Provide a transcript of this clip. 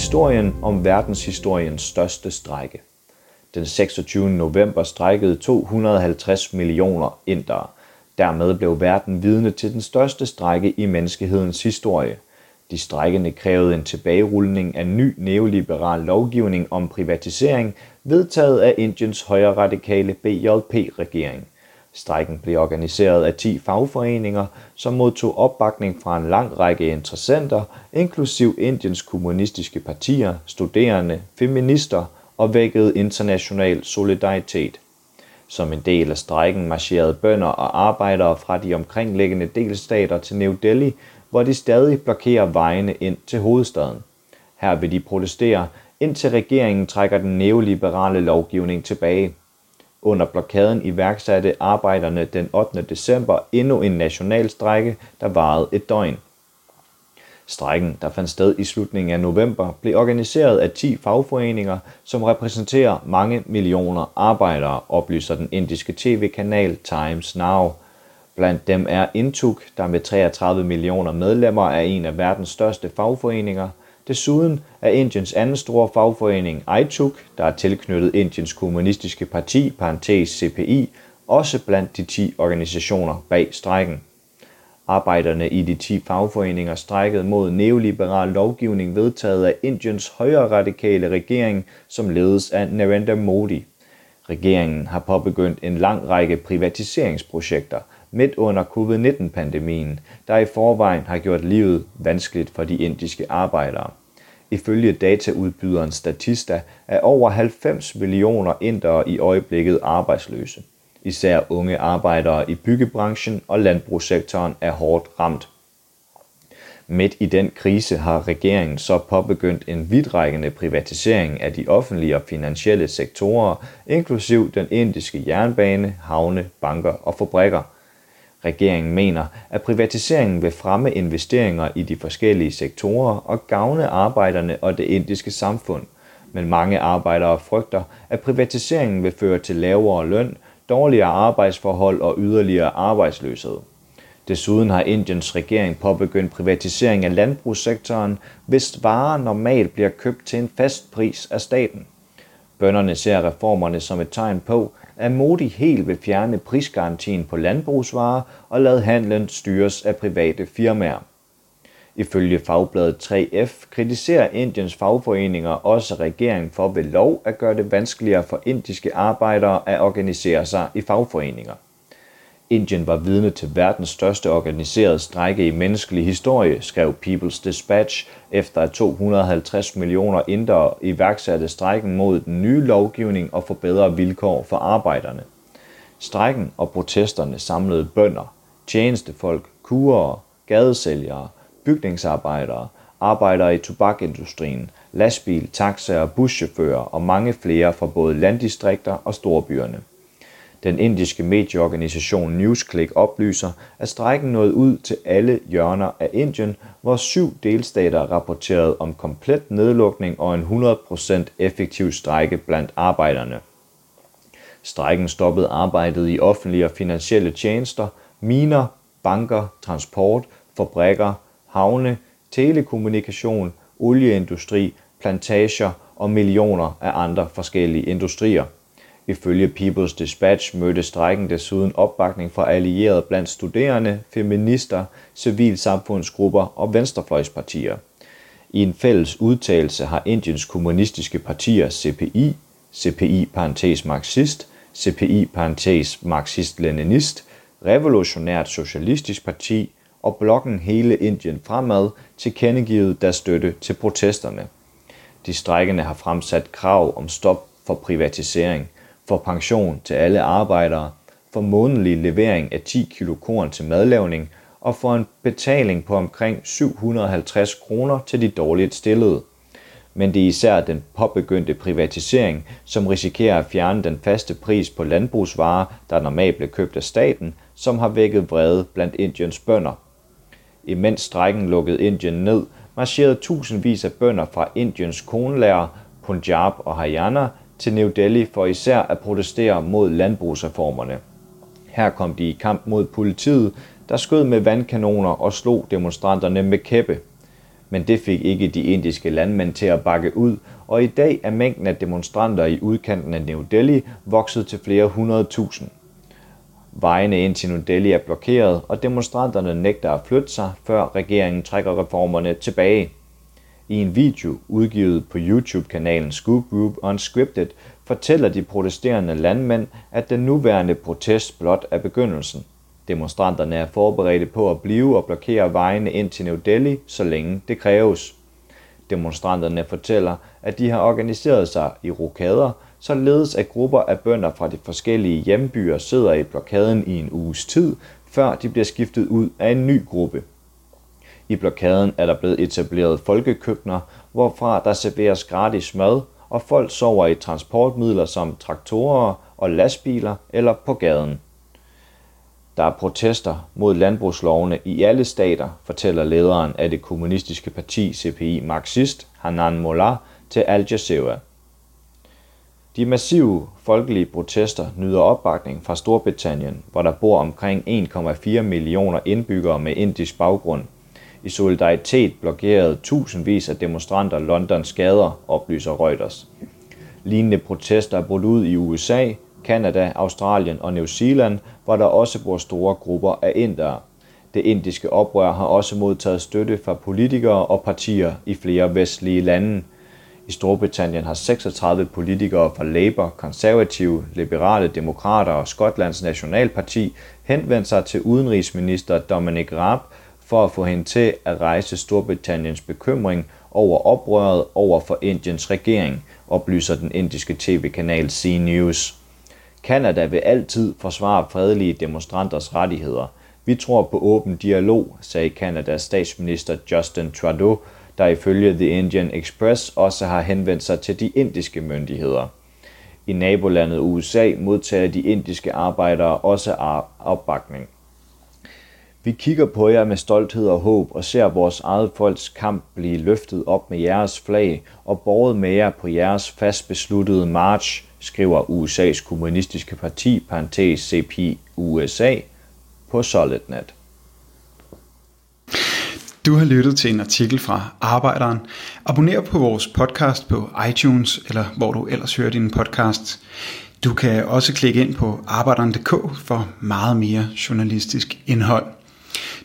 Historien om verdenshistoriens største strække. Den 26. november strækkede 250 millioner indere. Dermed blev verden vidne til den største strække i menneskehedens historie. De strækkende krævede en tilbagerulning af ny neoliberal lovgivning om privatisering, vedtaget af Indiens højre radikale BJP-regering. Strækken blev organiseret af 10 fagforeninger, som modtog opbakning fra en lang række interessenter, inklusiv Indiens kommunistiske partier, studerende, feminister og vækkede international solidaritet. Som en del af strækken marcherede bønder og arbejdere fra de omkringliggende delstater til New Delhi, hvor de stadig blokerer vejene ind til hovedstaden. Her vil de protestere, indtil regeringen trækker den neoliberale lovgivning tilbage. Under blokaden iværksatte arbejderne den 8. december endnu en national strække, der varede et døgn. Strækken, der fandt sted i slutningen af november, blev organiseret af 10 fagforeninger, som repræsenterer mange millioner arbejdere, oplyser den indiske tv-kanal Times Now. Blandt dem er Intuk, der med 33 millioner medlemmer er en af verdens største fagforeninger. Desuden er Indiens anden store fagforening ITUC, der er tilknyttet Indiens kommunistiske parti, parentes CPI, også blandt de 10 organisationer bag strækken. Arbejderne i de 10 fagforeninger strækkede mod neoliberal lovgivning vedtaget af Indiens højre radikale regering, som ledes af Narendra Modi. Regeringen har påbegyndt en lang række privatiseringsprojekter midt under covid-19-pandemien, der i forvejen har gjort livet vanskeligt for de indiske arbejdere. Ifølge dataudbyderen Statista er over 90 millioner indere i øjeblikket arbejdsløse. Især unge arbejdere i byggebranchen og landbrugssektoren er hårdt ramt. Midt i den krise har regeringen så påbegyndt en vidtrækkende privatisering af de offentlige og finansielle sektorer, inklusiv den indiske jernbane, havne, banker og fabrikker. Regeringen mener, at privatiseringen vil fremme investeringer i de forskellige sektorer og gavne arbejderne og det indiske samfund. Men mange arbejdere frygter, at privatiseringen vil føre til lavere løn, dårligere arbejdsforhold og yderligere arbejdsløshed. Desuden har Indiens regering påbegyndt privatisering af landbrugssektoren, hvis varer normalt bliver købt til en fast pris af staten. Bønderne ser reformerne som et tegn på, at Modi helt vil fjerne prisgarantien på landbrugsvarer og lade handlen styres af private firmaer. Ifølge fagbladet 3F kritiserer Indiens fagforeninger også regeringen for ved lov at gøre det vanskeligere for indiske arbejdere at organisere sig i fagforeninger. Indien var vidne til verdens største organiserede strække i menneskelig historie, skrev People's Dispatch, efter at 250 millioner indere iværksatte strækken mod den nye lovgivning og forbedrede vilkår for arbejderne. Strækken og protesterne samlede bønder, tjenestefolk, kurere, gadesælgere, bygningsarbejdere, arbejdere i tobakindustrien, lastbil, taxaer, buschauffører og mange flere fra både landdistrikter og storbyerne. Den indiske medieorganisation NewsClick oplyser, at strejken nåede ud til alle hjørner af Indien, hvor syv delstater rapporterede om komplet nedlukning og en 100% effektiv strejke blandt arbejderne. Strejken stoppede arbejdet i offentlige og finansielle tjenester, miner, banker, transport, fabrikker, havne, telekommunikation, olieindustri, plantager og millioner af andre forskellige industrier. Ifølge People's Dispatch mødte strækken desuden opbakning fra allierede blandt studerende, feminister, civilsamfundsgrupper og venstrefløjspartier. I en fælles udtalelse har Indiens kommunistiske partier CPI, CPI parentes marxist, CPI parentes marxist-leninist, Revolutionært Socialistisk Parti og blokken Hele Indien Fremad tilkendegivet deres støtte til protesterne. De strækkende har fremsat krav om stop for privatisering – for pension til alle arbejdere, for månedlig levering af 10 kg korn til madlavning og for en betaling på omkring 750 kroner til de dårligt stillede. Men det er især den påbegyndte privatisering, som risikerer at fjerne den faste pris på landbrugsvarer, der normalt blev købt af staten, som har vækket vrede blandt Indiens bønder. Imens strækken lukkede Indien ned, marcherede tusindvis af bønder fra Indiens konlærer, Punjab og Haryana til New Delhi for især at protestere mod landbrugsreformerne. Her kom de i kamp mod politiet, der skød med vandkanoner og slog demonstranterne med kæppe. men det fik ikke de indiske landmænd til at bakke ud, og i dag er mængden af demonstranter i udkanten af New Delhi vokset til flere hundrede tusind. Vejene ind til New Delhi er blokeret, og demonstranterne nægter at flytte sig, før regeringen trækker reformerne tilbage. I en video udgivet på YouTube-kanalen Scoop Group Unscripted fortæller de protesterende landmænd, at den nuværende protest blot er begyndelsen. Demonstranterne er forberedte på at blive og blokere vejene ind til New Delhi, så længe det kræves. Demonstranterne fortæller, at de har organiseret sig i rokader, således at grupper af bønder fra de forskellige hjembyer sidder i blokaden i en uges tid, før de bliver skiftet ud af en ny gruppe. I blokaden er der blevet etableret folkekøkkener, hvorfra der serveres gratis mad, og folk sover i transportmidler som traktorer og lastbiler eller på gaden. Der er protester mod landbrugslovene i alle stater, fortæller lederen af det kommunistiske parti CPI Marxist, Hanan Mollah, til Al Jazeera. De massive folkelige protester nyder opbakning fra Storbritannien, hvor der bor omkring 1,4 millioner indbyggere med indisk baggrund. I solidaritet blokerede tusindvis af demonstranter Londons gader, oplyser Reuters. Lignende protester er brudt ud i USA, Kanada, Australien og New Zealand, hvor der også bor store grupper af indere. Det indiske oprør har også modtaget støtte fra politikere og partier i flere vestlige lande. I Storbritannien har 36 politikere fra Labour, konservative, liberale demokrater og Skotlands Nationalparti henvendt sig til udenrigsminister Dominic Raab for at få hende til at rejse Storbritanniens bekymring over oprøret over for Indiens regering, oplyser den indiske tv-kanal C News. Kanada vil altid forsvare fredelige demonstranters rettigheder. Vi tror på åben dialog, sagde Kanadas statsminister Justin Trudeau, der ifølge The Indian Express også har henvendt sig til de indiske myndigheder. I nabolandet USA modtager de indiske arbejdere også opbakning. Vi kigger på jer med stolthed og håb og ser vores eget folks kamp blive løftet op med jeres flag og borget med jer på jeres fast besluttede march, skriver USA's kommunistiske parti, parentes CP USA, på SolidNet. Du har lyttet til en artikel fra Arbejderen. Abonner på vores podcast på iTunes, eller hvor du ellers hører din podcast. Du kan også klikke ind på arbejderen.dk for meget mere journalistisk indhold.